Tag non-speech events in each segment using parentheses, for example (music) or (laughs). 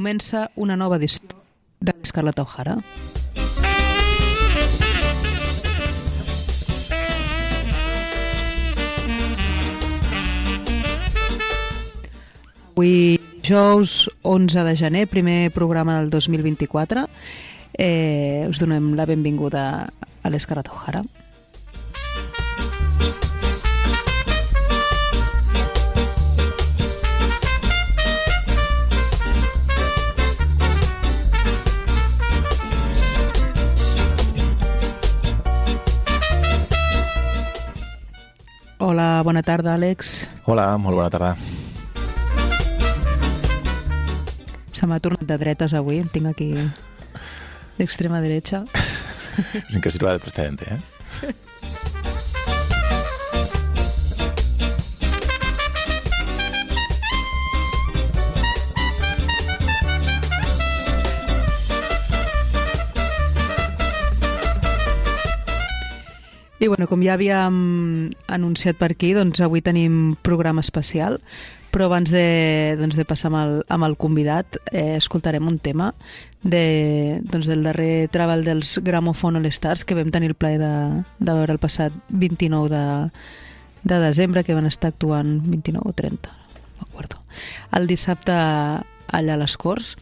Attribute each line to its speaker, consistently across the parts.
Speaker 1: Comença una nova edició de l'Escarlata O'Hara. Avui dijous 11 de gener, primer programa del 2024, eh, us donem la benvinguda a l'Escarlata O'Hara. Hola, bona tarda, Àlex.
Speaker 2: Hola, molt bona tarda.
Speaker 1: Se m'ha tornat de dretes avui, tinc aquí d'extrema dreta.
Speaker 2: Sin que sirva de precedente, ¿eh?
Speaker 1: I bueno, com ja havíem anunciat per aquí, doncs avui tenim programa especial, però abans de, doncs de passar amb el, amb el convidat, eh, escoltarem un tema de, doncs del darrer treball dels Gramophone All Stars que vam tenir el plaer de, de veure el passat 29 de, de desembre, que van estar actuant 29 o 30, no m'acordo. El dissabte allà a les Corts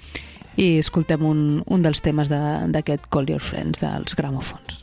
Speaker 1: i escoltem un, un dels temes d'aquest de, Call Your Friends dels Gramophones.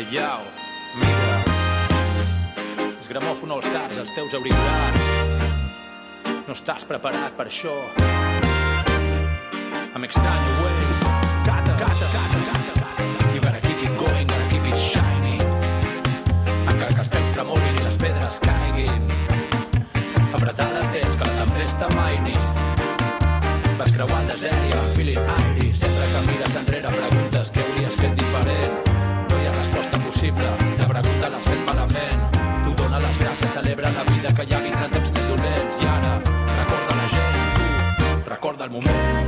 Speaker 3: Iau, mira. Els gramòfon All Stars, els teus auriculars. No estàs preparat per això. Amb extraño ways. Cata, cata, cata, cata, cata. You gotta keep it going, gotta keep it shining. Encara que els peus tremolin i les pedres caiguin. Apretar les dents que la tempesta maini. Vas creuar el desert i amb feeling airi. La vida que ja vindran temps més dolents. I ara, recorda la gent, tu, recorda el moment.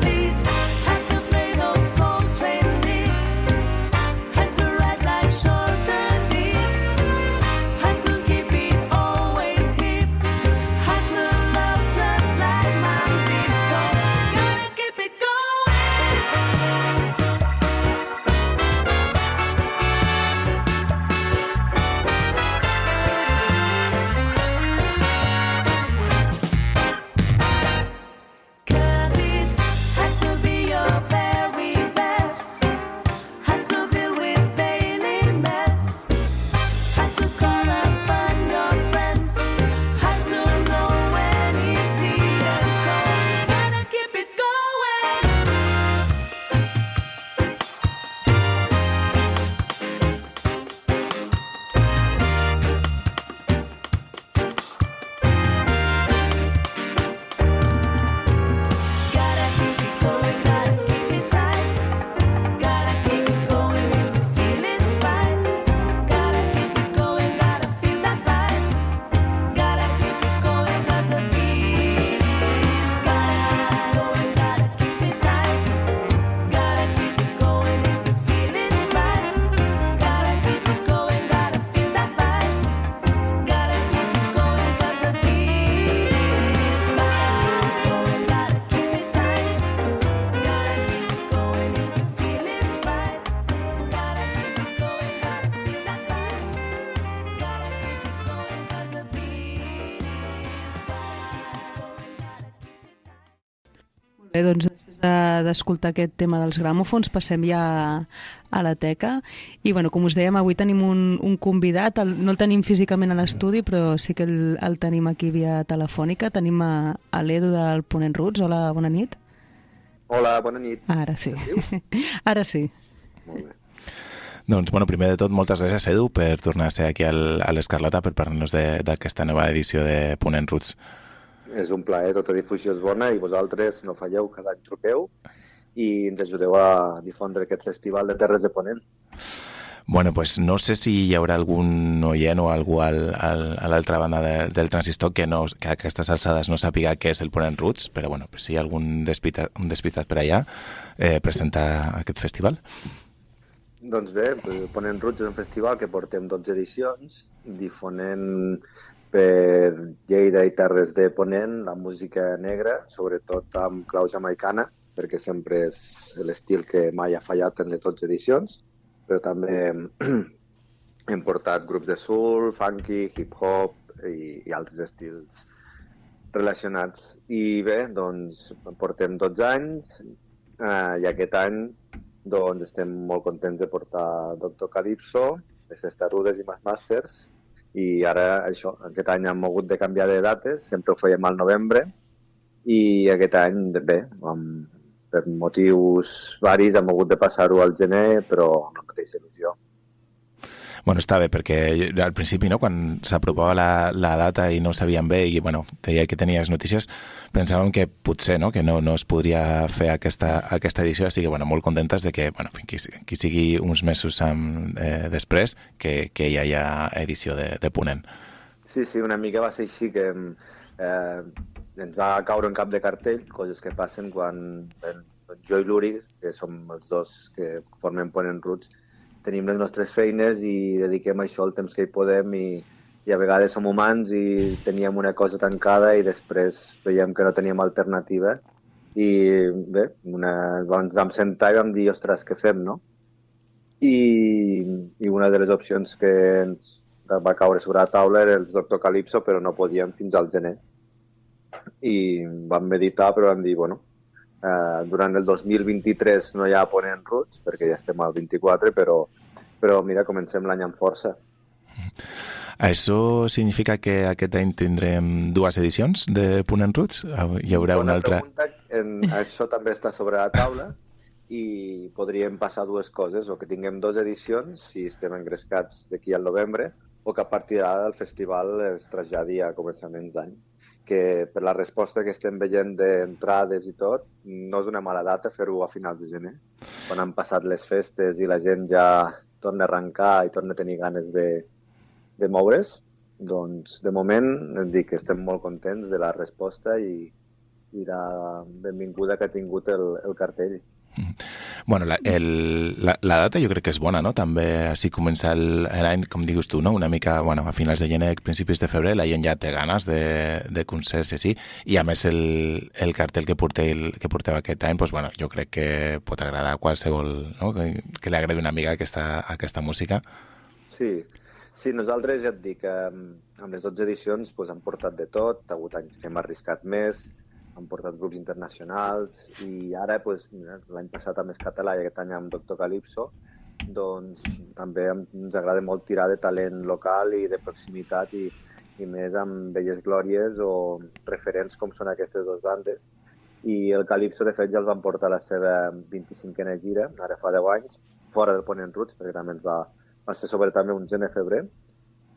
Speaker 1: D'escoltar aquest tema dels gramòfons passem ja a, a la teca. I bueno, com us dèiem avui tenim un, un convidat, el, no el tenim físicament a l'estudi però sí que el, el tenim aquí via telefònica, tenim a, a l'Edu del Ponent Roots, hola, bona nit.
Speaker 4: Hola, bona nit.
Speaker 1: Ara sí, (laughs) ara sí.
Speaker 4: Molt bé.
Speaker 2: Doncs, bueno, primer de tot, moltes gràcies, Edu, per tornar a ser aquí al, a l'Escarlata per parlar-nos de- d'aquesta nova edició de Ponent Roots.
Speaker 4: És un plaer, tota difusió és bona i vosaltres no falleu, cada any truqueu i ens ajudeu a difondre aquest festival de Terres de Ponent.
Speaker 2: Bueno, pues no sé si hi haurà algun oient o algú al, al, a l'altra banda de, del transistor que, no, que a aquestes alçades no sàpiga què és el Ponent Roots, però bueno, pues si hi ha algun despistat, un despistat per allà, eh, presenta aquest festival.
Speaker 4: Doncs bé, Ponent Roots és un festival que portem 12 edicions, difonent per Lleida i Terres de Ponent la música negra, sobretot amb clau jamaicana, perquè sempre és l'estil que mai ha fallat en les 12 edicions, però també (clears throat) hem portat grups de soul, funky, hip-hop i, i altres estils relacionats. I bé, doncs portem 12 anys eh, i aquest any doncs estem molt contents de portar Doctor Calypso, les Estarudes i Mas Masters i ara això, aquest any hem hagut de canviar de dates, sempre ho fèiem al novembre i aquest any, bé, amb, per motius varis hem hagut de passar-ho al gener, però amb la mateixa il·lusió.
Speaker 2: Bueno, està bé, perquè al principi, no, quan s'apropava la, la data i no sabíem bé i bueno, deia que tenies notícies, pensàvem que potser no, que no, no es podria fer aquesta, aquesta edició, així que bueno, molt contentes de que bueno, qui, qui sigui uns mesos amb, eh, després que, que hi hagi edició de, de Ponent.
Speaker 4: Sí, sí, una mica va ser així que eh, ens va caure en cap de cartell, coses que passen quan jo i l'Uri, que som els dos que formem Ponent Roots, tenim les nostres feines i dediquem això el temps que hi podem i, i a vegades som humans i teníem una cosa tancada i després veiem que no teníem alternativa i bé, una, ens vam sentar i vam dir, ostres, què fem, no? I, i una de les opcions que ens va caure sobre la taula era el Doctor Calypso, però no podíem fins al gener. I vam meditar, però vam dir, bueno, eh, durant el 2023 no hi ha Ponent Roots, perquè ja estem al 24, però, però mira, comencem l'any amb força.
Speaker 2: Això significa que aquest any tindrem dues edicions de Ponent Roots? Hi haurà una
Speaker 4: Bona
Speaker 2: altra...
Speaker 4: Pregunta, en, això també està sobre la taula i podríem passar dues coses, o que tinguem dues edicions, si estem engrescats d'aquí al novembre, o que a partir d'ara el festival es traslladi a començaments d'any. Que per la resposta que estem veient d'entrades i tot, no és una mala data fer-ho a finals de gener, quan han passat les festes i la gent ja torna a arrencar i torna a tenir ganes de, de moure's, doncs de moment et dic que estem molt contents de la resposta i, i la benvinguda que ha tingut el, el cartell.
Speaker 2: Bueno, la, el, la, la data jo crec que és bona, no? També així comença l'any, com dius tu, no? Una mica, bueno, a finals de gener, principis de febrer, la gent ja té ganes de, de concerts i així, i a més el, el cartell que porteu, que porteu aquest any, doncs, bueno, jo crec que pot agradar a qualsevol, no? Que, que li agradi una mica aquesta, aquesta música.
Speaker 4: Sí, sí, nosaltres ja et dic que amb les 12 edicions doncs, hem portat de tot, ha hagut anys que hem arriscat més, hem portat grups internacionals i ara, mira, l'any passat amb Escatalà i aquest any amb Doctor Calypso, doncs també ens agrada molt tirar de talent local i de proximitat i, i més amb velles glòries o referents com són aquestes dues bandes. I el Calypso, de fet, ja els van portar a la seva 25a gira, ara fa 10 anys, fora del Ponent Roots, perquè també ens va, va ser sobre també un gener-febrer.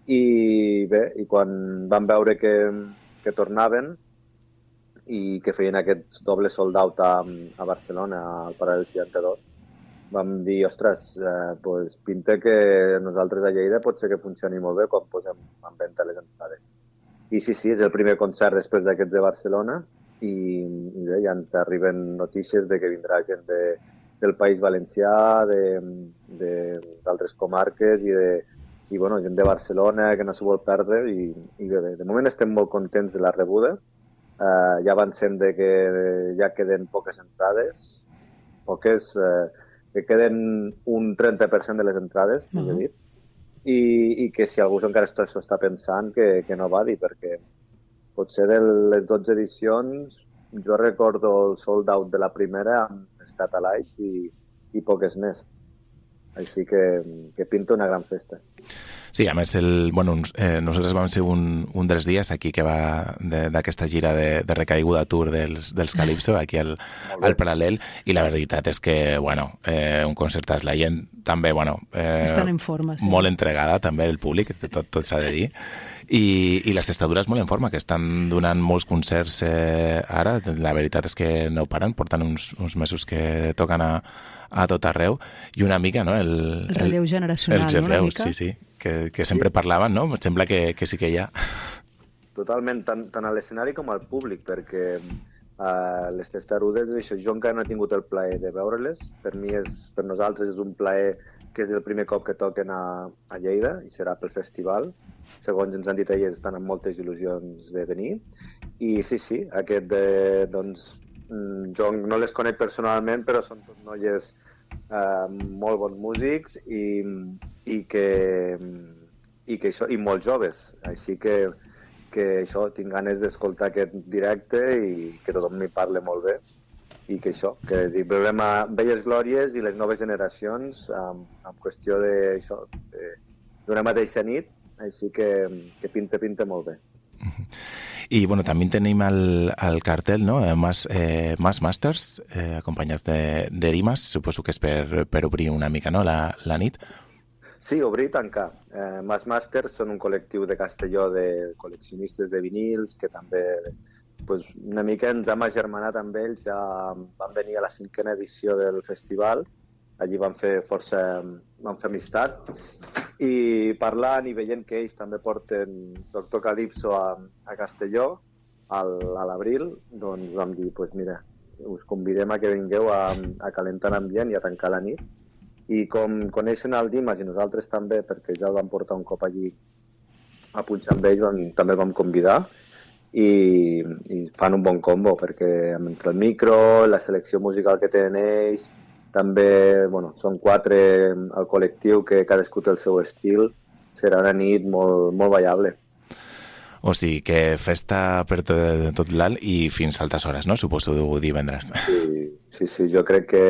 Speaker 4: I bé, i quan vam veure que, que tornaven i que feien aquest doble sold out a, a Barcelona, al Paral·lel 62, vam dir, ostres, eh, pues, pinta que nosaltres a Lleida pot ser que funcioni molt bé quan posem en venda les entrades. I sí, sí, és el primer concert després d'aquest de Barcelona i, i bé, ja ens arriben notícies de que vindrà gent de, del País Valencià, d'altres comarques i, de, i bueno, gent de Barcelona que no s'ho vol perdre i, i bé, de moment estem molt contents de la rebuda. Uh, ja avancem de que ja queden poques entrades, poques, uh, que queden un 30% de les entrades, uh. -huh. dit, i, i que si algú encara s'ho està pensant que, que no va dir, perquè potser de les 12 edicions jo recordo el sold out de la primera amb Scatalight i, i poques més. Així que, que pinta una gran festa.
Speaker 2: Sí, a més, el, bueno, eh, nosaltres vam ser un, un dels dies aquí que va de- d'aquesta gira de, de recaiguda tour dels, dels Calypso, (laughs) aquí al, al Paral·lel, i la veritat és que, bueno, eh, un concertàs. La gent també, bueno... Eh,
Speaker 1: Estan en forma, sí.
Speaker 2: Molt entregada, també, el públic, tot, tot s'ha de dir. I, I les testadures molt en forma, que estan donant molts concerts eh, ara. La veritat és que no paren, porten uns, uns mesos que toquen a, a tot arreu. I una mica, no?, el...
Speaker 1: El relleu generacional,
Speaker 2: els
Speaker 1: no?, una mica.
Speaker 2: sí, sí, que, que sempre parlaven, no? Em sembla que, que sí que hi ha.
Speaker 4: Totalment, tant, tant a l'escenari com al públic, perquè uh, les testarudes, això, jo encara no he tingut el plaer de veure-les. Per mi, és, per nosaltres, és un plaer que és el primer cop que toquen a, a Lleida i serà pel festival. Segons ens han dit elles, estan amb moltes il·lusions de venir. I sí, sí, aquest de, doncs, mm, jo no les conec personalment, però són tot noies eh, molt bons músics i, i que i que això, i molt joves, així que, que això, tinc ganes d'escoltar aquest directe i que tothom m'hi parle molt bé. I que això, que dic, veurem a velles glòries i les noves generacions amb, amb qüestió de, això, de, d'una mateixa nit, així que, que pinta, pinta molt bé. (laughs)
Speaker 2: I bueno, també tenim el, el cartel, no? Eh, Mas, eh, Mas Masters, eh, acompanyats de, de Dimas, suposo que és per, per obrir una mica no? la, la nit.
Speaker 4: Sí, obrir i tancar. Eh, Mas Masters són un col·lectiu de Castelló de col·leccionistes de vinils que també pues, una mica ens hem agermanat amb ells. Ja van venir a la cinquena edició del festival. Allí van fer força... van fer amistat. I parlant i veient que ells també porten Doctor Calypso a, a Castelló al, a l'abril, doncs vam dir, pues mira, us convidem a que vingueu a, a calentar l'ambient i a tancar la nit i com coneixen el Dimas i nosaltres també, perquè ja el vam portar un cop allí a punxar amb ells, vam, també el vam convidar i, i fan un bon combo perquè entre el micro, la selecció musical que tenen ells, també bueno, són quatre al col·lectiu que cadascú té el seu estil, serà una nit molt, molt ballable.
Speaker 2: O sigui que festa per tot, tot l'alt i fins a altes hores, no? Suposo divendres.
Speaker 4: Sí, sí, sí jo crec que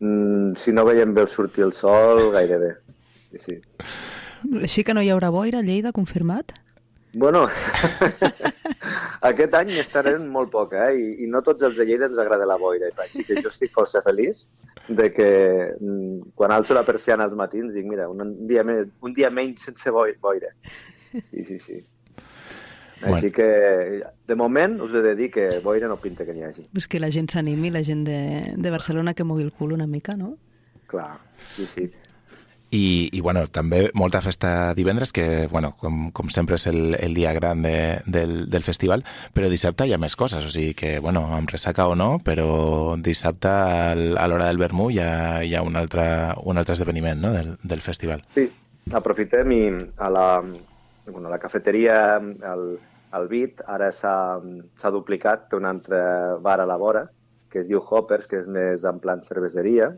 Speaker 4: mm, si no veiem bé sortir el sol, gairebé. Sí, sí.
Speaker 1: Així que no hi haurà boira a Lleida, confirmat?
Speaker 4: Bueno, (laughs) (laughs) aquest any estarem molt poc, eh? I, I no tots els de Lleida ens agrada la boira, així que jo estic força feliç de que mm, quan alço la persiana als matins dic, mira, un dia, més, un dia menys sense boi- boira. Sí, sí, sí. Així
Speaker 2: Bueno.
Speaker 4: que, de moment, us he de dir que boira no pinta que n'hi hagi.
Speaker 1: Pues que la gent s'animi, la gent de, de Barcelona que mogui el cul una mica, no?
Speaker 4: Clar, sí, sí.
Speaker 2: I, i bueno, també molta festa divendres, que bueno, com, com sempre és el, el dia gran de, del, del festival, però dissabte hi ha més coses, o sigui que, bueno, amb ressaca o no, però dissabte a l'hora del vermú hi ha, hi ha un, altre, un altre esdeveniment no? del, del festival.
Speaker 4: Sí, aprofitem i a la, bueno, a la cafeteria, al, al BIT, ara s'ha duplicat, té un altre bar a la vora, que es diu Hoppers, que és més en plan cerveseria,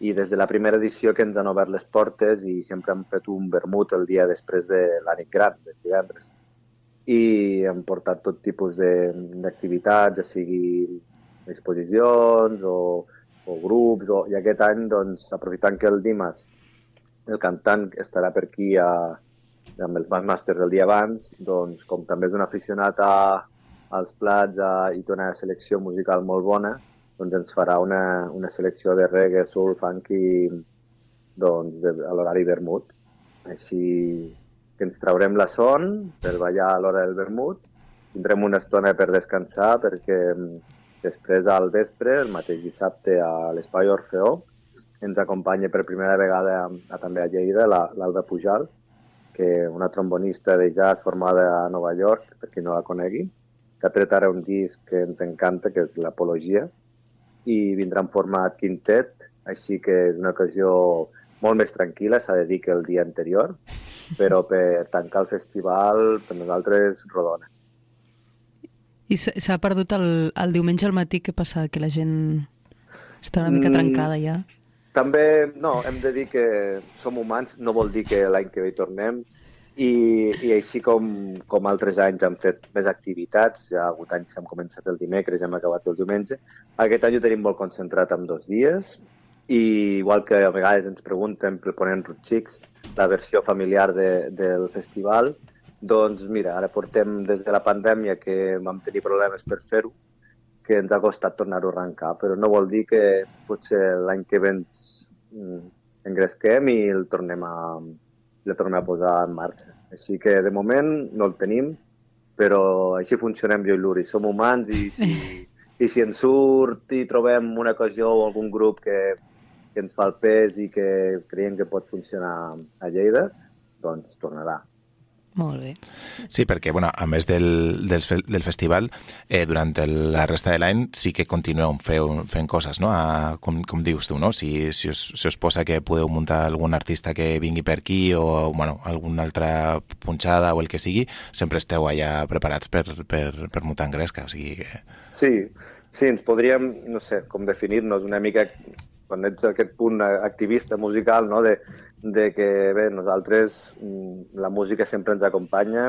Speaker 4: i des de la primera edició que ens han obert les portes i sempre hem fet un vermut el dia després de la nit gran, de divendres. I hem portat tot tipus d'activitats, ja sigui exposicions o, o grups, o, i aquest any, doncs, aprofitant que el Dimas el cantant estarà per aquí a, amb els Masters el dia abans, doncs com també és un aficionat a, als plats a, i té una selecció musical molt bona, doncs ens farà una, una selecció de reggae, soul, funky, doncs, de, a l'horari vermut. Així que ens traurem la son per ballar a l'hora del vermut, tindrem una estona per descansar perquè mm, després al vespre, el mateix dissabte a l'Espai Orfeó, ens acompanya per primera vegada a, a, també a Lleida la- l'Alba Pujal, que una trombonista de jazz formada a Nova York, per qui no la conegui, que ha tret ara un disc que ens encanta, que és l'Apologia, i vindrà en format quintet, així que és una ocasió molt més tranquil·la, s'ha de dir que el dia anterior, però per tancar el festival, per nosaltres, rodona.
Speaker 1: I s'ha perdut el, el diumenge al matí, què passa? Que la gent està una mica
Speaker 4: Mm.
Speaker 1: trencada ja.
Speaker 4: També, no, hem de dir que som humans, no vol dir que l'any que ve tornem I, i així com, com altres anys hem fet més activitats, ja ha hagut anys que hem començat el dimecres i hem acabat el diumenge, aquest any ho tenim molt concentrat en dos dies. I igual que a vegades ens pregunten per poner en Rutxics la versió familiar de, del festival, doncs mira, ara portem des de la pandèmia que vam tenir problemes per fer-ho, que ens ha costat tornar-ho a arrencar, però no vol dir que potser l'any que ve ens mm, engresquem i el tornem a, el tornem a posar en marxa. Així que de moment no el tenim, però així funcionem jo i l'Uri. Som humans i si, (laughs) i si ens surt i trobem una ocasió o algun grup que, que ens fa el pes i que creiem que pot funcionar a Lleida, doncs tornarà.
Speaker 1: Molt bé.
Speaker 2: Sí, perquè, bueno, a més del, del, del festival, eh, durant el, la resta de l'any sí que continueu fent, fent coses, no? A, com, com dius tu, no? Si, si, us, si us posa que podeu muntar algun artista que vingui per aquí o, bueno, alguna altra punxada o el que sigui, sempre esteu allà preparats per, per, per muntar en gresca, o sigui que...
Speaker 4: Sí, sí, ens podríem, no sé, com definir-nos una mica quan ets aquest punt activista musical, no? de, de que, bé, nosaltres, mm, la música sempre ens acompanya,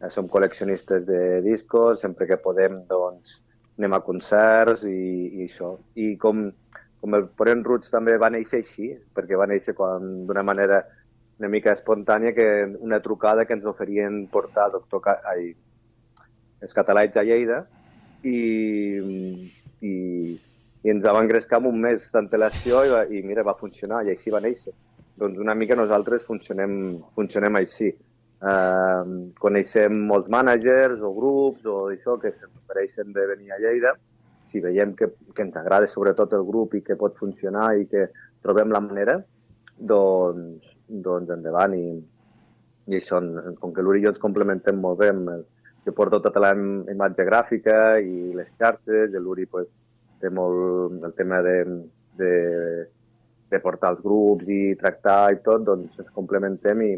Speaker 4: eh, som col·leccionistes de discos, sempre que podem, doncs, anem a concerts i, i això. I com, com el Porent Roots també va néixer així, perquè va néixer d'una manera una mica espontània, que una trucada que ens oferien portar doctor, Ca- ai, els catalans a Lleida i, i, i ens va engrescar amb un mes d'antelació i, i mira, va funcionar i així va néixer. Doncs una mica nosaltres funcionem, funcionem així. Uh, coneixem molts mànagers o grups o això que s'ofereixen de venir a Lleida. Si veiem que, que ens agrada sobretot el grup i que pot funcionar i que trobem la manera, doncs, doncs endavant. I, i això, com que l'Uri i jo ens complementem molt bé, jo porto tota la im- imatge gràfica i les xarxes, l'Uri pues, té molt el tema de, de, de portar els grups i tractar i tot, doncs ens complementem i,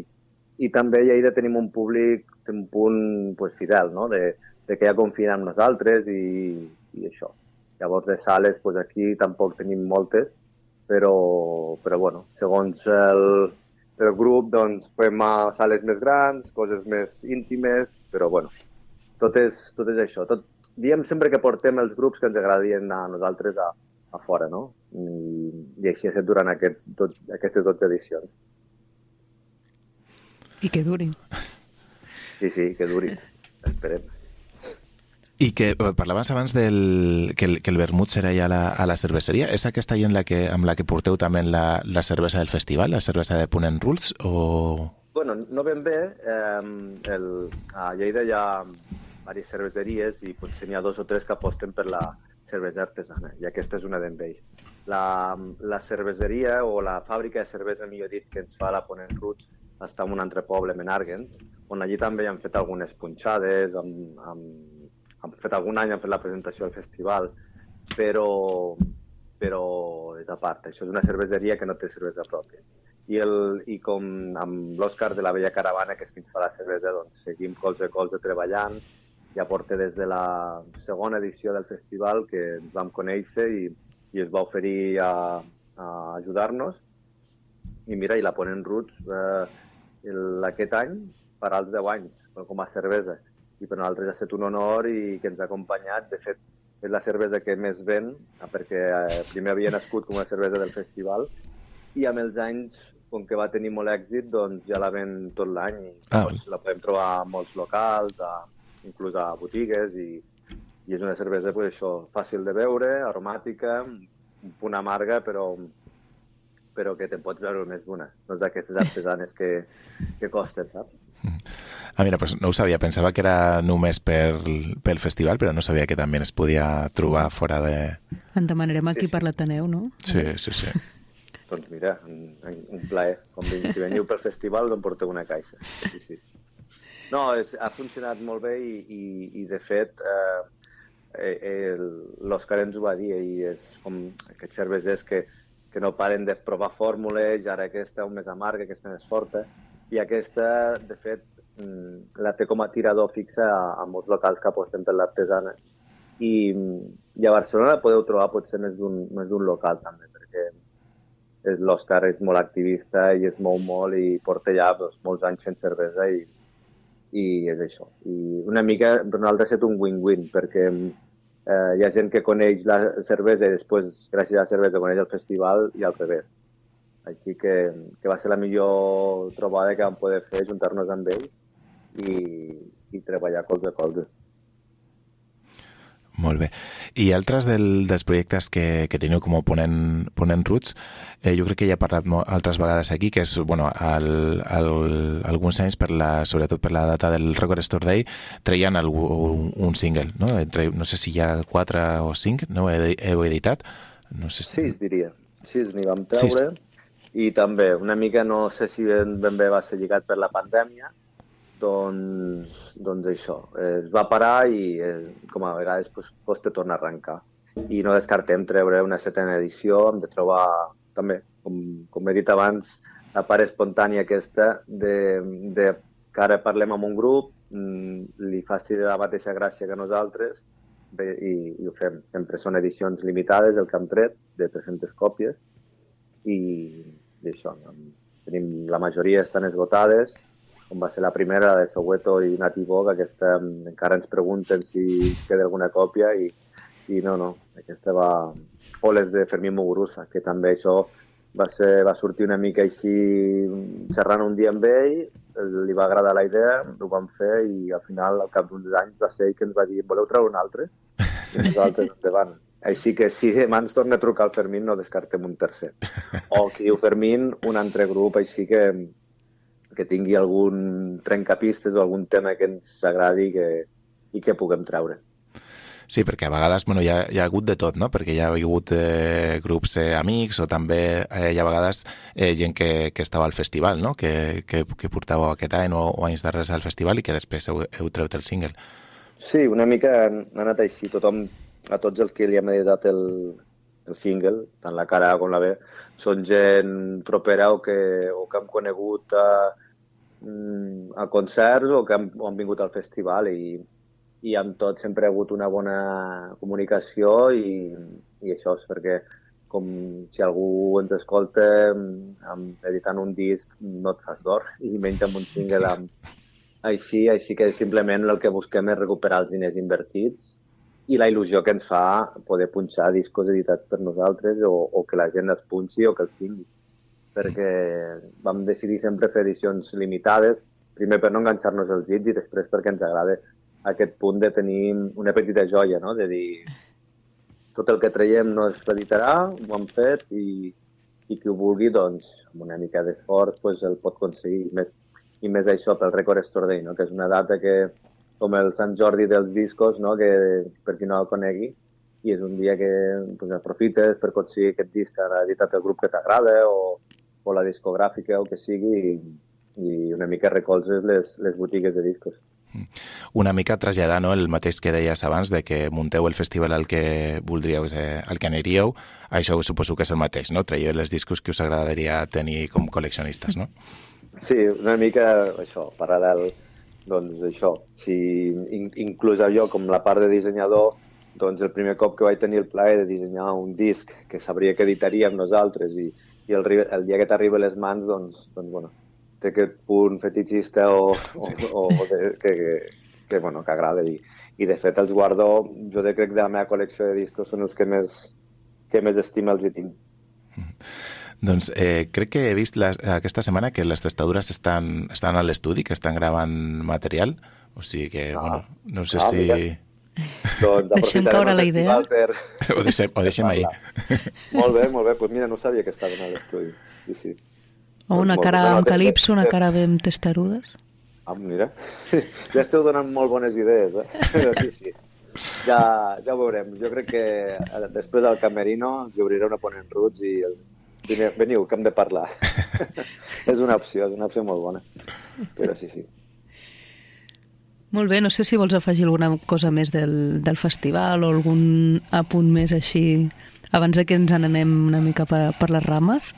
Speaker 4: i també a Lleida tenim un públic, un punt pues, fidel, no? de, de que ja confien en nosaltres i, i això. Llavors de sales, pues, aquí tampoc tenim moltes, però, però bueno, segons el, el grup doncs, fem sales més grans, coses més íntimes, però bueno, tot és, tot és això. Tot, diem sempre que portem els grups que ens agradien a nosaltres a, a fora, no? I, i així ha estat durant aquests, tot, aquestes 12 edicions.
Speaker 1: I que duri.
Speaker 4: Sí, sí, que duri. Esperem.
Speaker 2: I que eh, parlaves abans del, que, el, que el vermut serà ja a la, a la cerveseria. És aquesta en la que, amb la que porteu també la, la cervesa del festival, la cervesa de Ponent Rules, o...
Speaker 4: Bueno, no ben bé. Eh, el, a Lleida hi ha diverses cerveseries i potser n'hi ha dos o tres que aposten per la cervesa artesana, i aquesta és una d'ells. La, la cerveseria o la fàbrica de cervesa, millor dit, que ens fa la Ponent Roots està en un altre poble, Menàrguens, on allí també han fet algunes punxades, amb, amb, han fet algun any, han fet la presentació al festival, però, però és a part. Això és una cerveseria que no té cervesa pròpia. I, el, i com amb l'Òscar de la Vella Caravana, que és qui ens fa la cervesa, doncs seguim colze a colze treballant. Ja porta des de la segona edició del festival que ens vam conèixer i, i es va oferir a, a ajudar-nos. I mira, i la Ponent Roots eh, el, aquest any farà els 10 anys com a cervesa. I per nosaltres ha estat un honor i que ens ha acompanyat. De fet, és la cervesa que més ven, eh, perquè eh, primer havia nascut com una cervesa del festival i amb els anys, com que va tenir molt èxit, doncs ja la ven tot l'any
Speaker 2: Ah,
Speaker 4: doncs, la podem trobar a molts locals, a, inclús a botigues i, i és una cervesa pues, això, fàcil de beure, aromàtica, un punt amarga, però però que te'n pots veure més d'una. No és d'aquestes artesanes que, que costen, saps?
Speaker 2: Ah, mira, pues no ho sabia. Pensava que era només per, pel festival, però no sabia que també es podia trobar fora de...
Speaker 1: En demanarem aquí
Speaker 4: Sí, sí.
Speaker 1: per l'Ateneu, no?
Speaker 2: Sí, sí, sí.
Speaker 4: Doncs mira, un, un plaer. Com ven- si veniu pel festival, doncs porteu una caixa. Sí, sí. No, és, ha funcionat molt bé i, i, i de fet, eh, eh, l'Òscar ens ho va dir i és com aquests cervesers que, que no paren de provar fórmules, ara aquesta és més amarga, aquesta més forta, i aquesta, de fet, mm, la té com a tirador fixa a, a molts locals que aposten per l'artesana. I, I a Barcelona podeu trobar potser més d'un local també, perquè l'Òscar és molt activista i es mou molt i porta ja doncs, molts anys fent cervesa i, i és això. I una mica per nosaltres ha estat un win-win perquè eh, hi ha gent que coneix la cervesa i després, gràcies a la cervesa, coneix el festival i al revés. Així que, que va ser la millor trobada que vam poder fer, juntar-nos amb ell i, i treballar colze a colze.
Speaker 2: Molt bé. I altres del, dels projectes que, que teniu com a ponent, ponent Roots, eh, jo crec que ja he parlat altres vegades aquí, que és, bueno, el, el, alguns anys, per la, sobretot per la data del Record Store Day, treien algú, un, un single, no? Entre, no sé si hi ha quatre o cinc, no? He, heu editat? No sé si...
Speaker 4: Sis, diria. Sis n'hi vam
Speaker 2: Sis.
Speaker 4: treure. I també, una mica, no sé si ben, ben bé va ser lligat per la pandèmia, doncs, doncs això, es va parar i eh, com a vegades pues, costa tornar a arrencar. I no descartem treure una setena edició, hem de trobar també, com, com he dit abans, la part espontània aquesta de, de que ara parlem amb un grup, mm, li faci la mateixa gràcia que nosaltres bé, i, i ho fem. Sempre són edicions limitades, el que hem tret, de 300 còpies, i, i això, tenim, la majoria estan esgotades, com va ser la primera, la de Soweto i Nativo, que aquesta encara ens pregunten si queda alguna còpia i, i no, no, aquesta va... O les de Fermín Muguruza, que també això va, ser, va sortir una mica així xerrant un dia amb ell, li va agradar la idea, ho vam fer i al final, al cap d'uns anys, va ser ell que ens va dir voleu treure un altre? I nosaltres endavant. Així que si demà ens torna a trucar el Fermín, no descartem un tercer. O que diu Fermín, un altre grup així que, que tingui algun trencapistes o algun tema que ens agradi que, i que puguem treure.
Speaker 2: Sí, perquè a vegades bueno, hi, ha, hi ha hagut de tot, no? perquè hi ha hagut eh, grups eh, amics o també eh, hi ha vegades eh, gent que, que estava al festival, no? que, que, que portàveu aquest any o, o anys darrers al festival i que després heu, heu tret el single.
Speaker 4: Sí, una mica ha anat així. Tothom, a tots els que li hem editat el, el single, tant la cara com la B, són gent propera o que, o que hem conegut a, mm, a concerts o que han, o han vingut al festival i, i amb tot sempre ha hagut una bona comunicació i, i això és perquè com si algú ens escolta mm, editant un disc no et fas d'or (laughs) i menys amb un single amb, així, així que simplement el que busquem és recuperar els diners invertits i la il·lusió que ens fa poder punxar discos editats per nosaltres o, o que la gent els punxi o que els tingui. Perquè vam decidir sempre fer edicions limitades, primer per no enganxar-nos els dits i després perquè ens agrada aquest punt de tenir una petita joia, no? de dir tot el que traiem no es reeditarà, ho hem fet i, i qui ho vulgui, doncs, amb una mica d'esforç, pues, el pot aconseguir. Més, I més això pel Record Store Day, no? que és una data que, com el Sant Jordi dels discos, no? que per qui no el conegui, i és un dia que pues, aprofites per aconseguir aquest disc que ha editat el grup que t'agrada o, o la discogràfica o que sigui i, i una mica recolzes les, les botigues de discos.
Speaker 2: Una mica traslladar no, el mateix que deies abans, de que munteu el festival al que voldríeu, eh, al que aniríeu, això suposo que és el mateix, no? Traieu els discos que us agradaria tenir com col·leccionistes, no?
Speaker 4: Sí, una mica això, paral·lel, doncs això, si in, inclús jo com la part de dissenyador, doncs el primer cop que vaig tenir el plaer de dissenyar un disc que sabria que editaríem nosaltres i, i el, el dia que t'arriba a les mans, doncs, doncs bueno, té aquest punt fetichista o, o, o de, que, que, que, bueno, que agrada i, i de fet els guardo, jo de crec de la meva col·lecció de discos són els que més, que més estima els hi tinc.
Speaker 2: Doncs eh, crec que he vist les, aquesta setmana que les testadures estan, estan a l'estudi, que estan gravant material, o sigui que,
Speaker 4: Ah.
Speaker 2: bueno, no sé
Speaker 4: Ah,
Speaker 2: si...
Speaker 4: mira. Doncs (laughs)
Speaker 1: Deixem caure la idea.
Speaker 4: Per,
Speaker 2: Ho deixem, ho deixem ahir.
Speaker 4: molt bé, molt bé. Pues mira, no sabia que estaven a l'estudi. Sí, sí.
Speaker 1: O una
Speaker 4: Molt
Speaker 1: cara amb calipso, una cara amb testarudes.
Speaker 4: Ah, mira. (laughs) Ja esteu donant molt bones idees, eh? (laughs) Però sí, sí. Ja, ja ho veurem. Jo crec que eh, després del Camerino els obriré una ponent roots i el... Veniu, que hem de parlar. és una opció, és una opció molt bona. Però sí, sí.
Speaker 1: Molt bé, no sé si vols afegir alguna cosa més del, del festival o algun apunt més així abans de que ens n'anem una mica per, per les rames.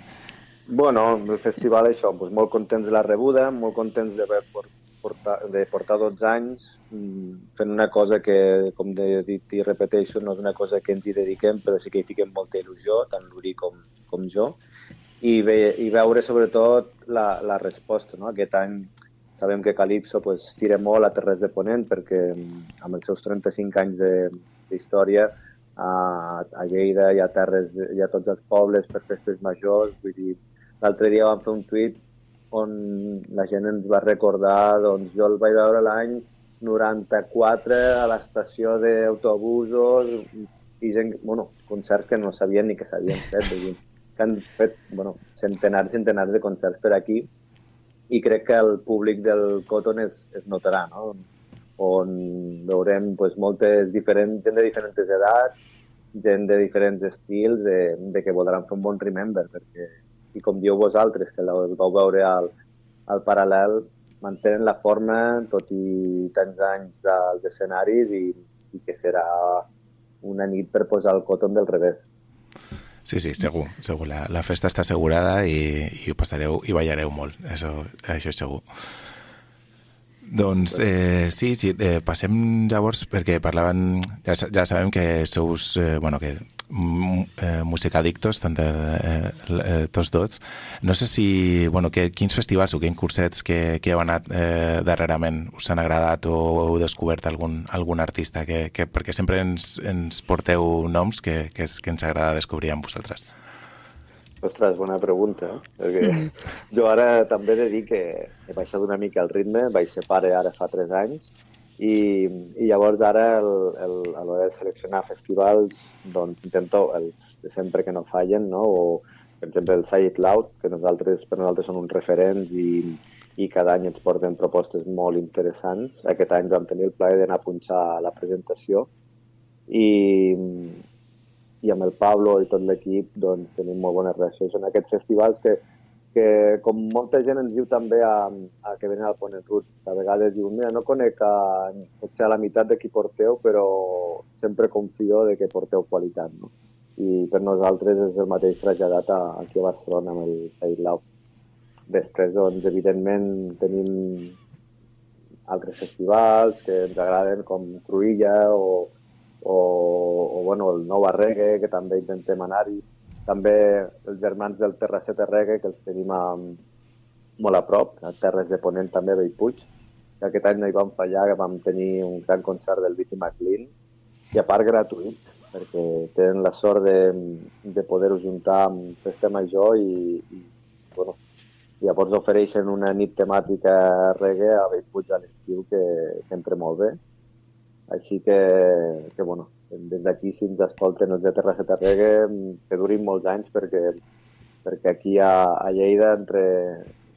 Speaker 4: Bueno, el festival, això, doncs molt contents de la rebuda, molt contents d'haver por- portar, de portar 12 anys mm, fent una cosa que, com he dit i repeteixo, no és una cosa que ens hi dediquem, però sí que hi fiquem molta il·lusió, tant l'Uri com, com jo. i, ve, i veure sobretot la, la resposta. No? Aquest any sabem que Calypso pues, tira molt a Terres de Ponent perquè mm, amb els seus 35 anys d'història a, a Lleida hi ha terres, hi ha tots els pobles per festes majors. Vull dir, l'altre dia vam fer un tuit on la gent ens va recordar, doncs jo el vaig veure l'any 94 a l'estació d'autobusos i gent, bueno, concerts que no sabien ni que s'havien fet, que han fet bueno, centenars i centenars de concerts per aquí i crec que el públic del Cotton es, es notarà, no? on veurem pues, moltes diferents, gent de diferents edats, gent de diferents estils, de, de que voldran fer un bon remember, perquè, i com dieu vosaltres, que el vau veure al, al paral·lel, mantenen la forma, tot i tants anys dels escenaris, i, i que serà una nit per posar el Cotton del revés.
Speaker 2: Sí, sí, segur, segur. La, la festa està assegurada i, i ho passareu i ballareu molt, això, això segur. Doncs eh, sí, sí eh, passem llavors perquè parlaven, ja, ja sabem que sous, eh, bueno, que eh, musicadictos, tant de, eh, eh, tots dos. No sé si, bueno, que, quins festivals o quins cursets que, que heu anat eh, darrerament us han agradat o heu descobert algun, algun artista, que, que, perquè sempre ens, ens porteu noms que, que, és, que ens agrada descobrir amb vosaltres.
Speaker 4: Ostres, bona pregunta. Eh? Perquè jo ara també he de dir que he baixat una mica el ritme, vaig ser pare ara fa 3 anys, i, i llavors ara el, el, a l'hora de seleccionar festivals doncs intento els de sempre que no fallen, no? o per exemple el Say It Loud, que nosaltres, per nosaltres són uns referents i, i cada any ens porten propostes molt interessants. Aquest any vam tenir el plaer d'anar a punxar a la presentació i, i amb el Pablo i tot l'equip doncs, tenim molt bones relacions. Són aquests festivals que, que com molta gent ens diu també a, a que venen al Ponent Rus, a vegades diu, mira, no conec a, a la meitat de qui porteu, però sempre confio de que porteu qualitat. No? I per nosaltres és el mateix traslladat a, aquí a Barcelona amb el Lau. Després, doncs, evidentment, tenim altres festivals que ens agraden, com Cruïlla o, o, o bueno, el Nou Arregue, que també intentem anar-hi. També els germans del Terrasset Reggae, que els tenim a, molt a prop, a Terres de Ponent també, Bellpuig. I aquest any no hi vam fallar, que vam tenir un gran concert del Viti McLean, i a part gratuït, perquè tenen la sort de, de poder-ho juntar amb Festa Major i, i bueno, llavors ofereixen una nit temàtica reggae a Bellpuig a l'estiu que, que entra molt bé. Així que, que bueno, des d'aquí si ens escolten els de Terrasseta Reggae, que durin molts anys perquè, perquè aquí a, a Lleida entre,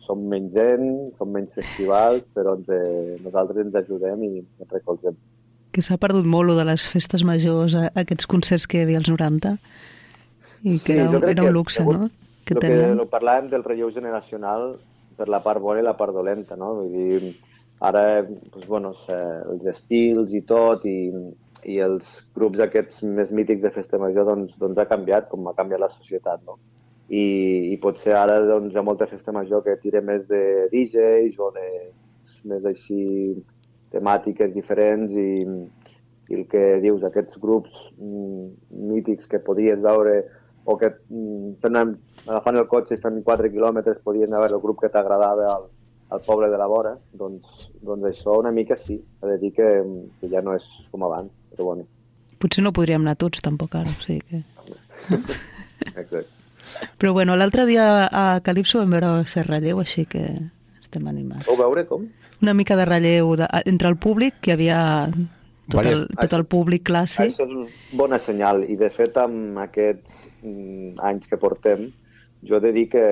Speaker 4: som menys gent, som menys festivals, però eh, nosaltres ens ajudem i ens recolzem.
Speaker 1: Que s'ha perdut molt de les festes majors, a- aquests concerts que hi havia als 90, i que
Speaker 4: Sí,
Speaker 1: era,
Speaker 4: crec
Speaker 1: era un
Speaker 4: que
Speaker 1: luxe,
Speaker 4: segur-
Speaker 1: no? Que
Speaker 4: lo que
Speaker 1: teníem.
Speaker 4: lo parlàvem del relleu generacional per la part bona i la part dolenta, no? Vull dir, ara, doncs, bueno, els estils i tot, i, i els grups aquests més mítics de festa major, doncs, doncs ha canviat, com ha canviat la societat, no? I, i potser ara doncs, hi ha molta festa major que tira més de DJs o de més així temàtiques diferents i, i el que dius, aquests grups mm, mítics que podies veure o que mm, fent, agafant el cotxe i fent 4 quilòmetres podien veure el grup que t'agradava al, al poble de la vora, doncs, doncs això una mica sí, he de dir que, que ja no és com abans, però bueno,
Speaker 1: Potser no podríem anar tots, tampoc, ara. O sigui que... (laughs)
Speaker 4: exacte.
Speaker 1: Però bueno, l'altre dia a Calipso vam veure ser relleu, així que estem animats.
Speaker 4: Vau veure com?
Speaker 1: Una mica de relleu de, entre el públic, que hi havia tot el,
Speaker 2: Vàries-
Speaker 1: tot el públic clàssic.
Speaker 4: Això és una bona senyal i de fet amb aquests mm, anys que portem jo he de dir que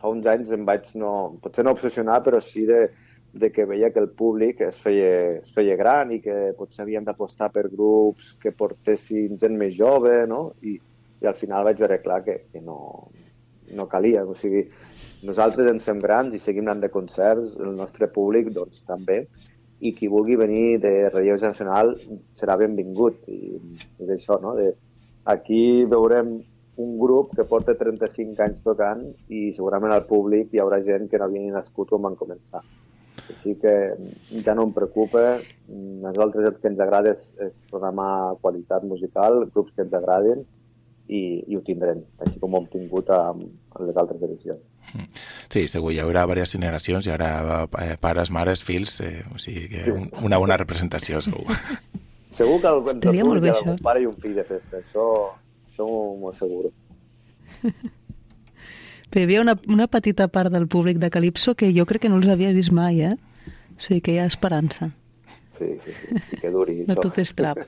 Speaker 4: fa uns anys em vaig, no, potser no obsessionar, però sí de, de que veia que el públic es feia, es feia gran i que potser havíem d'apostar per grups que portessin gent més jove, no? I, i al final vaig veure clar que, que no, no calia. O sigui, nosaltres ens fem grans i seguim anant de concerts, el nostre públic doncs també, i qui vulgui venir de relleu nacional serà benvingut. I, i d'això, no? De, aquí veurem un grup que porta 35 anys tocant i segurament al públic hi haurà gent que no havia ni nascut quan van començar. Així que ja no em preocupa. Nosaltres el que ens agrada és, és programar qualitat musical, grups que ens agradin i, i ho tindrem, així com ho hem tingut amb, amb les altres edicions.
Speaker 2: Sí, segur, hi haurà diverses generacions, hi haurà eh, pares, mares, fills, eh, o sigui que un, una bona representació, segur. (laughs)
Speaker 4: Segur que al entre
Speaker 1: Estaria
Speaker 4: el
Speaker 1: molt bé,
Speaker 4: hi ha
Speaker 1: això.
Speaker 4: un pare i un fill de festa, això, això m'ho asseguro. (laughs)
Speaker 1: Però hi havia una, una petita part del públic de Calipso que jo crec que no els havia vist mai, eh? O sigui que hi ha esperança.
Speaker 4: Sí, sí, sí, i que duri.
Speaker 1: No tot és trap.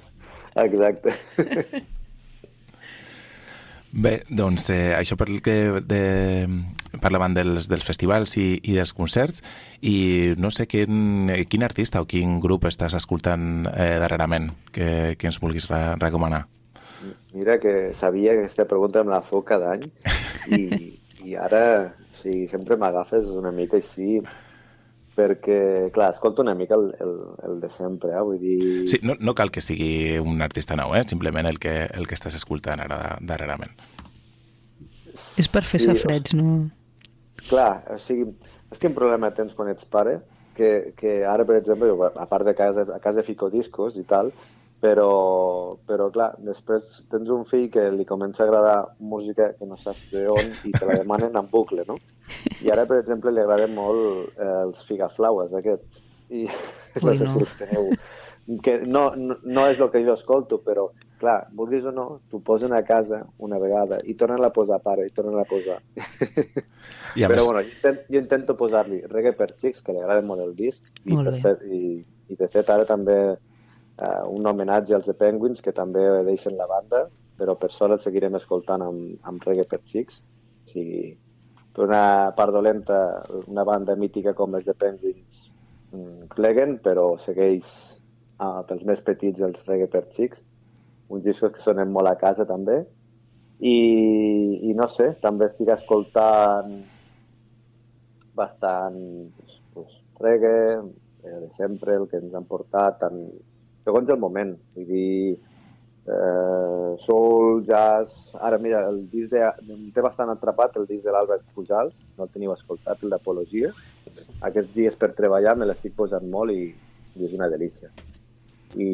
Speaker 1: (laughs)
Speaker 4: Exacte. (laughs)
Speaker 2: Bé, doncs eh, això per que de, parlàvem dels, dels festivals i, i dels concerts i no sé quin, quin artista o quin grup estàs escoltant eh, darrerament que, que ens vulguis re recomanar.
Speaker 4: Mira que sabia que aquesta pregunta me la feu cada any i, i ara o sigui, sempre m'agafes una mica així perquè, clar, escolto una mica el, el, el de sempre, eh? vull dir...
Speaker 2: Sí, no, no cal que sigui un artista nou, eh? simplement el que, el que estàs escoltant ara darrerament.
Speaker 1: És per fer
Speaker 4: Sí,
Speaker 1: safreig, no?
Speaker 4: Clar, o sigui, és quin problema tens quan ets pare? Que, que ara, per exemple, jo, a part de casa, a casa fico discos i tal, però, però clar, després tens un fill que li comença a agradar música que no saps d'on i te la demanen en bucle, no? I ara, per exemple, li agraden molt eh, els figaflaues, aquests. I (laughs) no
Speaker 1: Ui,
Speaker 4: sé
Speaker 1: no.
Speaker 4: si els teniu. Que no, no, no és el que jo escolto, però, clar, vulguis o no, t'ho posen a casa una vegada i tornen a posar pare, i tornen a posar.
Speaker 2: I a
Speaker 4: Però
Speaker 2: més,
Speaker 4: bueno, jo, intent, jo intento posar-li reggae per xics, que li agrada molt el disc, i,
Speaker 1: Molt bé.
Speaker 4: fet, i, i de fet ara també eh, un homenatge als The Penguins, que també deixen la banda, però per sort el seguirem escoltant amb, amb reggae per xics. O sigui, per una part dolenta, una banda mítica com les The Penguins mm, pleguen, però segueix eh, pels més petits els reggae per xics. Uns discos que sonen molt a casa també. I, i no sé, també estic escoltant bastant pues, reggae, eh, de sempre, el que ens han portat, tant, segons el moment. Vull dir, eh, soul, jazz... Ara, mira, el disc de... em té bastant atrapat el disc de l'Àlbert Pujals, no el teniu escoltat, el d'Apologia. Aquests dies per treballar me l'estic posant molt i, i és una delícia. I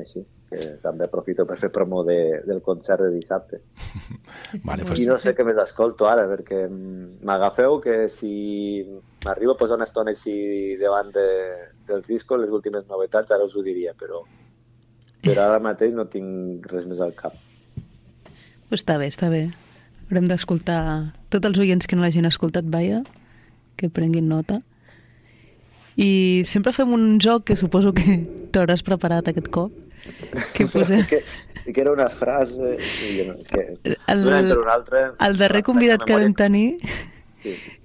Speaker 4: així, que també aprofito per fer promo de, del concert de dissabte. (laughs)
Speaker 2: vale,
Speaker 4: I
Speaker 2: pues,
Speaker 4: no sé què més escolto ara, perquè m'agafeu que si m'arribo a posar una estona així davant de, dels discos, les últimes novetats, ara us ho diria, però, però ara mateix no tinc res més al cap.
Speaker 1: Pues està bé, està bé. Haurem d'escoltar tots els oients que no l'hagin escoltat, vaja, que prenguin nota. I sempre fem un joc que suposo que (laughs) t'hauràs preparat aquest cop. Que (laughs) posem...
Speaker 4: que, que era una frase... que,
Speaker 1: El,
Speaker 4: d'un any per un altre...
Speaker 1: el darrer convidat que vam tenir,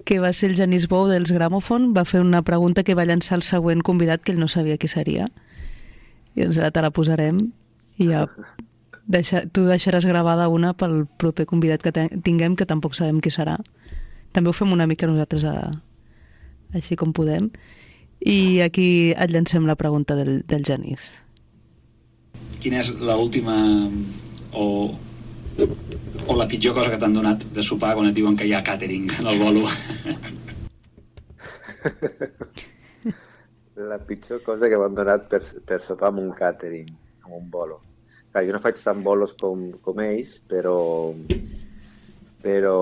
Speaker 1: Que va ser el Genís Bou dels Gramòfon, va fer una pregunta que va llançar el següent convidat que ell no sabia qui seria. I doncs ara te la posarem i ja deixa, tu deixaràs gravada una pel proper convidat que tinguem, que tampoc sabem qui serà. També ho fem una mica nosaltres a, així com podem. I aquí et llancem la pregunta del, del Genís.
Speaker 5: Quina és l'última o, o la pitjor cosa que t'han donat de sopar quan et diuen que hi ha càtering en el bolo? (laughs)
Speaker 4: La pitjor cosa que m'han donat per, per sopar amb un càtering, amb un bolo. Clar, jo no faig tant bolos com, com ells, però... Però...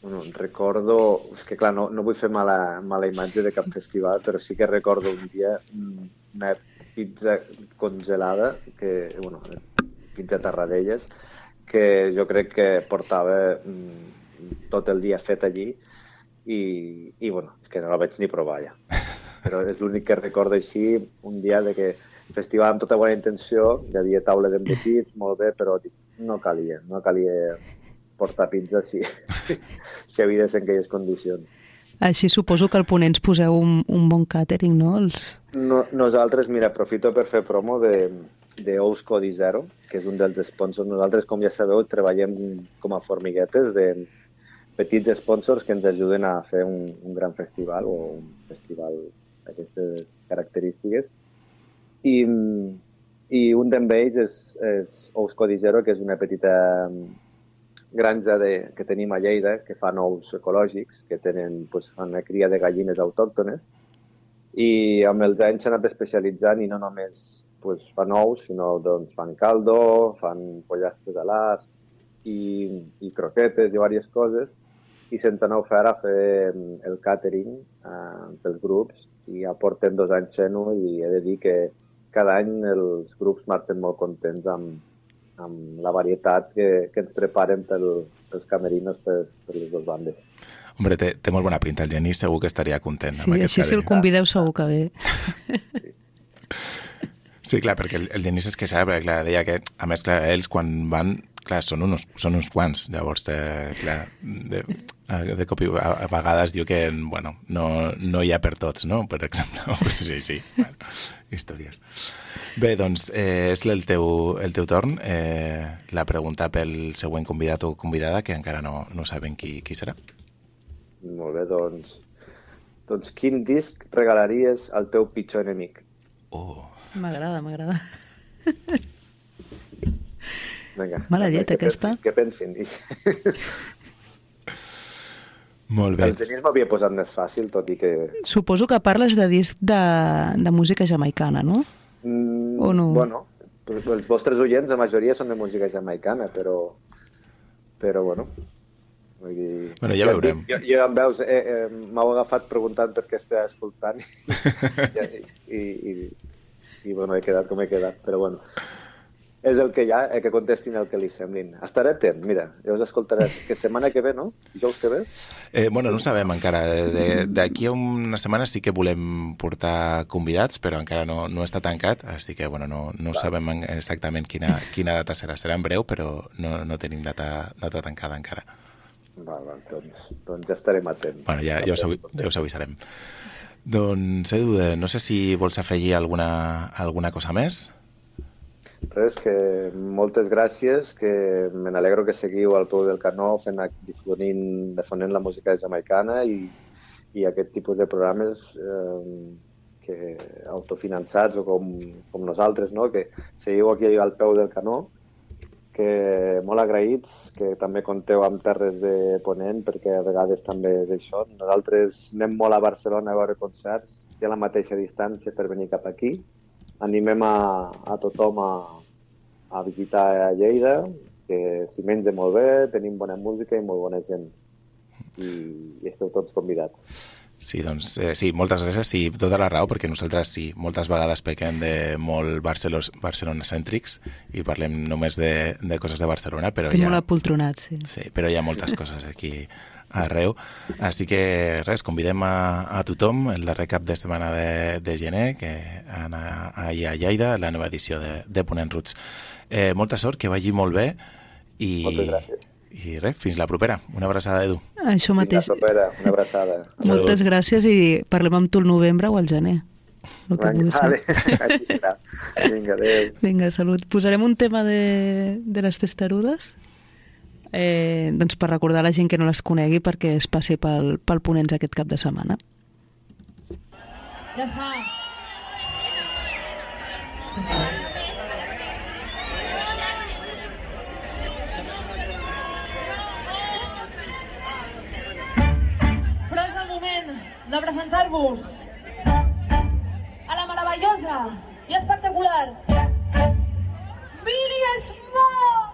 Speaker 4: Bueno, recordo... És que clar, no, no vull fer mala, mala imatge de cap festival, però sí que recordo un dia una pizza congelada, que, bueno, pizza Tarradellas, que jo crec que portava mm, tot el dia fet allí i, i bueno, és que no la vaig ni provar ja. (laughs) Però és l'únic que recordo així, un dia de que festival amb tota bona intenció, hi havia taula d'embotits, molt bé, però no calia, no calia portar pizza si, (laughs) si havia de ser en aquelles condicions.
Speaker 1: Així suposo que al Ponents poseu un, un bon càtering, no? Els...
Speaker 4: No, nosaltres, mira, aprofito per fer promo de, de Ous Codi Zero, que és un dels sponsors. Nosaltres, com ja sabeu, treballem com a formiguetes de petits sponsors que ens ajuden a fer un, un gran festival o un festival d'aquestes característiques. I, i un d'ells és, és Ous Codi Zero, que és una petita granja de, que tenim a Lleida, que fan ous ecològics, que tenen fan una cria de gallines autòctones, i amb els anys s'ha anat especialitzant i no només pues, fan ous, sinó doncs, fan caldo, fan pollastres a l'as i, i croquetes i diverses coses i se'ns han ofert a fer mm, el catering eh, pels grups i ja portem dos anys fent-ho i he de dir que cada any els grups marxen molt contents amb, amb la varietat que, que ens preparen pel, pels camerinos per, per les dues bandes.
Speaker 2: Hombre, té, té molt bona pinta. El Genís segur que estaria content
Speaker 1: Sí,
Speaker 2: amb aquest
Speaker 1: així si el convideu segur que ve.
Speaker 2: Sí, clar, perquè el, el Genís es queixava, perquè clar, deia que, a més, clar, ells quan van, clar, són uns, són uns quants, llavors, eh, clar, de, de cop i a, a vegades diu que, bueno, no, no hi ha per tots, no?, per exemple. (laughs) Sí, sí, bueno, històries. Bé, doncs, eh, és el teu, el teu torn. Eh, la pregunta pel següent convidat o convidada, que encara no, no saben qui, qui serà.
Speaker 4: Molt bé, doncs, doncs quin disc regalaries al teu pitjor enemic?
Speaker 2: Oh,
Speaker 1: M'agrada, m'agrada.
Speaker 4: Vinga.
Speaker 1: Mala llet, aquesta.
Speaker 4: Què pensin? dic.
Speaker 2: molt bé.
Speaker 4: El Genís m'havia posat més fàcil, tot i que...
Speaker 1: Suposo que parles de disc de, de música jamaicana, no?
Speaker 4: Mm,
Speaker 1: O no?
Speaker 4: Bueno, els vostres oients, la majoria són de música jamaicana, però... Però, bueno... Vull dir...
Speaker 2: Bueno, ja veurem.
Speaker 4: Jo, jo em veus, eh, eh, m'heu agafat preguntant per què estava escoltant (laughs) i, i, i, i, bueno, he quedat com he quedat, però bueno. És el que hi ha, eh, que contestin el que li semblin. Estaré atent, mira, jo us escoltaré que setmana que ve, no? Dijous que ve?
Speaker 2: Eh, bueno, no sabem encara. De- D'aquí a una setmana sí que volem portar convidats, però encara no, no està tancat, així que bueno, no, no sabem en- exactament quina, quina data serà. Serà en breu, però no, no tenim data, data tancada encara.
Speaker 4: Val, doncs, doncs ja estarem atents.
Speaker 2: Bueno, ja, ja, us, ja us avisarem. Doncs, Edu, eh, no sé si vols afegir alguna, alguna cosa més.
Speaker 4: Res, que moltes gràcies, que me n'alegro que seguiu al peu del canó fent, difonint, difonent la música jamaicana i, i aquest tipus de programes eh, que autofinançats o com, com nosaltres, no? que seguiu aquí al peu del canó, que molt agraïts, que també compteu amb Terres de Ponent, perquè a vegades també és això. Nosaltres anem molt a Barcelona a veure concerts, i a la mateixa distància per venir cap aquí. Animem a, a tothom a, a visitar a Lleida, que s'hi menja molt bé, tenim bona música i molt bona gent. I, i esteu tots convidats.
Speaker 2: Sí, doncs eh, sí, moltes gràcies. Sí, tota la raó, perquè nosaltres sí, moltes vegades pequem de molt Barcelona, barcelonacèntrics i parlem només de, de coses de Barcelona, però
Speaker 1: Estic
Speaker 2: hi ha,
Speaker 1: molt apoltronat, sí.
Speaker 2: sí, però hi ha moltes coses aquí arreu. Així que res, convidem a, a tothom el darrer cap de setmana de, de gener que anar allà a Lleida, la nova edició de, de Ponent Roots. Eh, molta sort, que vagi molt bé i,
Speaker 4: Moltes gràcies.
Speaker 2: I res, fins la propera. Una abraçada, Edu.
Speaker 1: Això
Speaker 4: Fins
Speaker 1: mateix.
Speaker 4: la propera, una abraçada. (laughs)
Speaker 1: Moltes gràcies i parlem amb tu el novembre o al gener. El que ser.
Speaker 4: vale, (laughs) així serà. Vinga, adéu.
Speaker 1: Vinga, salut. Posarem un tema de, de les testarudes eh, doncs per recordar a la gent que no les conegui perquè es passi pel, pel Ponents aquest cap de setmana.
Speaker 6: Ja està. Sí, sí. De presentar-vos a la meravellosa i espectacular Billy Small!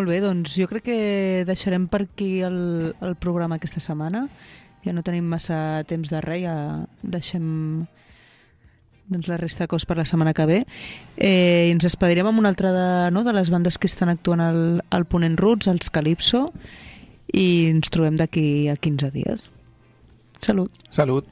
Speaker 1: Molt bé, doncs jo crec que deixarem per aquí el, el programa aquesta setmana. Ja no tenim massa temps de res, ja deixem doncs, la resta de cos per la setmana que ve. Eh, I ens despedirem amb una altra de, no, de les bandes que estan actuant al, al Ponent Roots, els Calypso, i ens trobem d'aquí a 15 dies. Salut.
Speaker 7: Salut.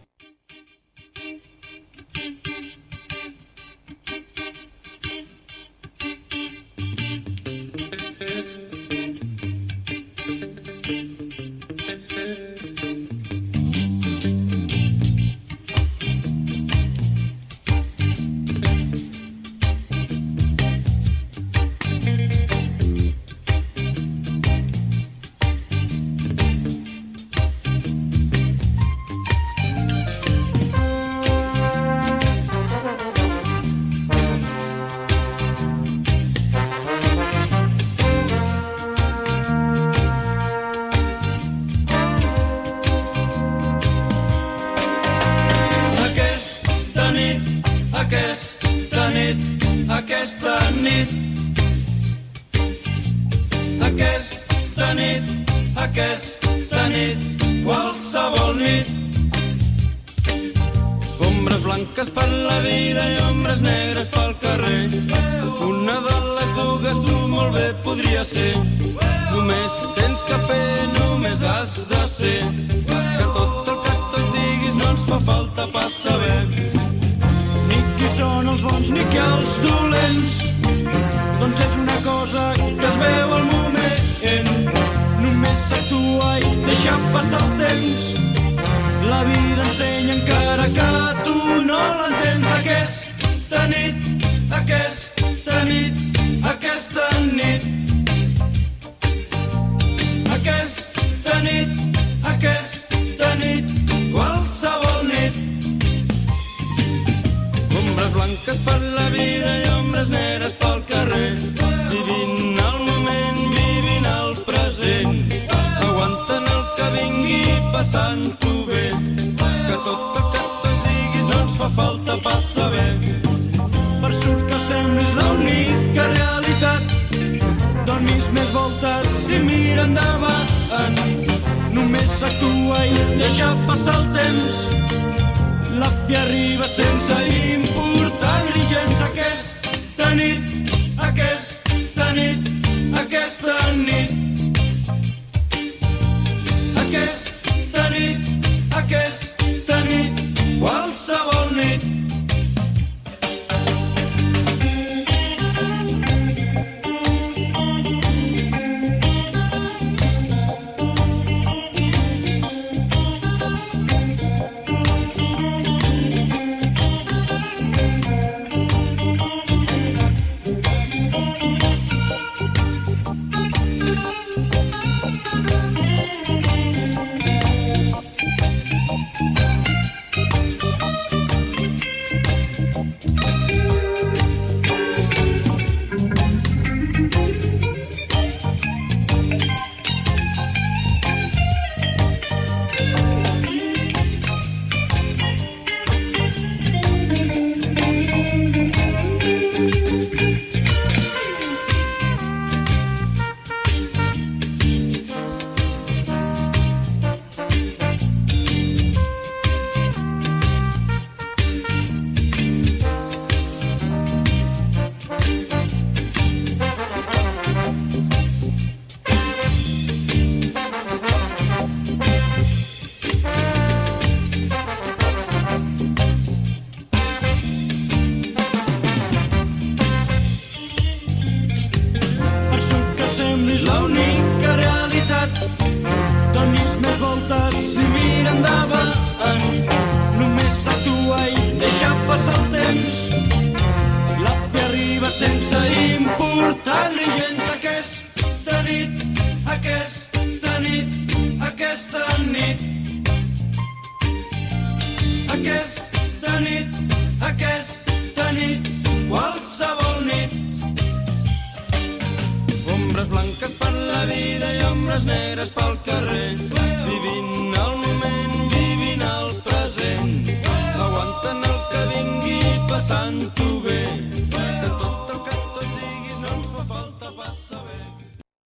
Speaker 8: andava en només actua i deixa passar el temps. La fi arriba sense importar-li gens aquesta nit.